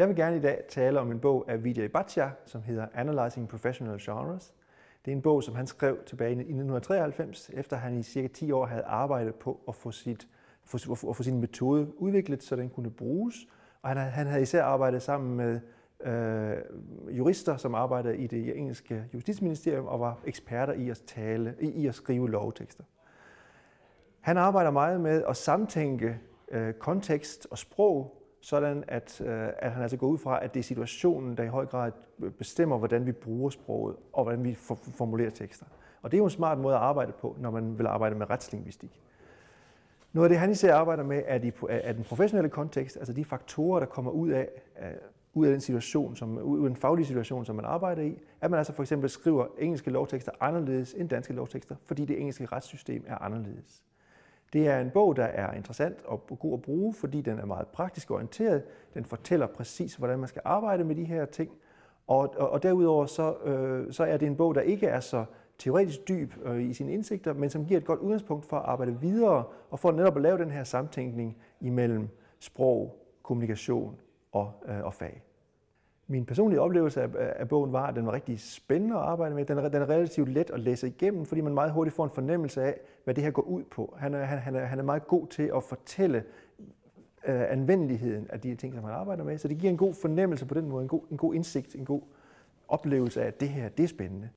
Jeg vil gerne i dag tale om en bog af Vijay Bhatia, som hedder Analyzing Professional Genres. Det er en bog, som han skrev tilbage i 1993, efter han i cirka 10 år havde arbejdet på at få, sit, at få sin metode udviklet, så den kunne bruges. Og han, han havde især arbejdet sammen med øh, jurister, som arbejdede i det engelske justitsministerium og var eksperter i at, tale, i at skrive lovtekster. Han arbejder meget med at samtænke øh, kontekst og sprog sådan at, øh, at han altså går ud fra, at det er situationen, der i høj grad bestemmer, hvordan vi bruger sproget og hvordan vi formulerer tekster. Og det er jo en smart måde at arbejde på, når man vil arbejde med retslingvistik. Noget af det, han især arbejder med, er, de, er den professionelle kontekst, altså de faktorer, der kommer ud af, øh, ud af den situation, som, ud af den faglige situation, som man arbejder i, at man altså for eksempel skriver engelske lovtekster anderledes end danske lovtekster, fordi det engelske retssystem er anderledes. Det er en bog, der er interessant og god at bruge, fordi den er meget praktisk orienteret. Den fortæller præcis, hvordan man skal arbejde med de her ting. Og, og, og derudover så, øh, så er det en bog, der ikke er så teoretisk dyb øh, i sine indsigter, men som giver et godt udgangspunkt for at arbejde videre og for netop at lave den her samtænkning imellem sprog, kommunikation og, øh, og fag. Min personlige oplevelse af, af bogen var, at den var rigtig spændende at arbejde med. Den er, den er relativt let at læse igennem, fordi man meget hurtigt får en fornemmelse af, hvad det her går ud på. Han er, han, er, han er meget god til at fortælle øh, anvendeligheden af de ting, som han arbejder med. Så det giver en god fornemmelse på den måde, en god, en god indsigt, en god oplevelse af, at det her det er spændende.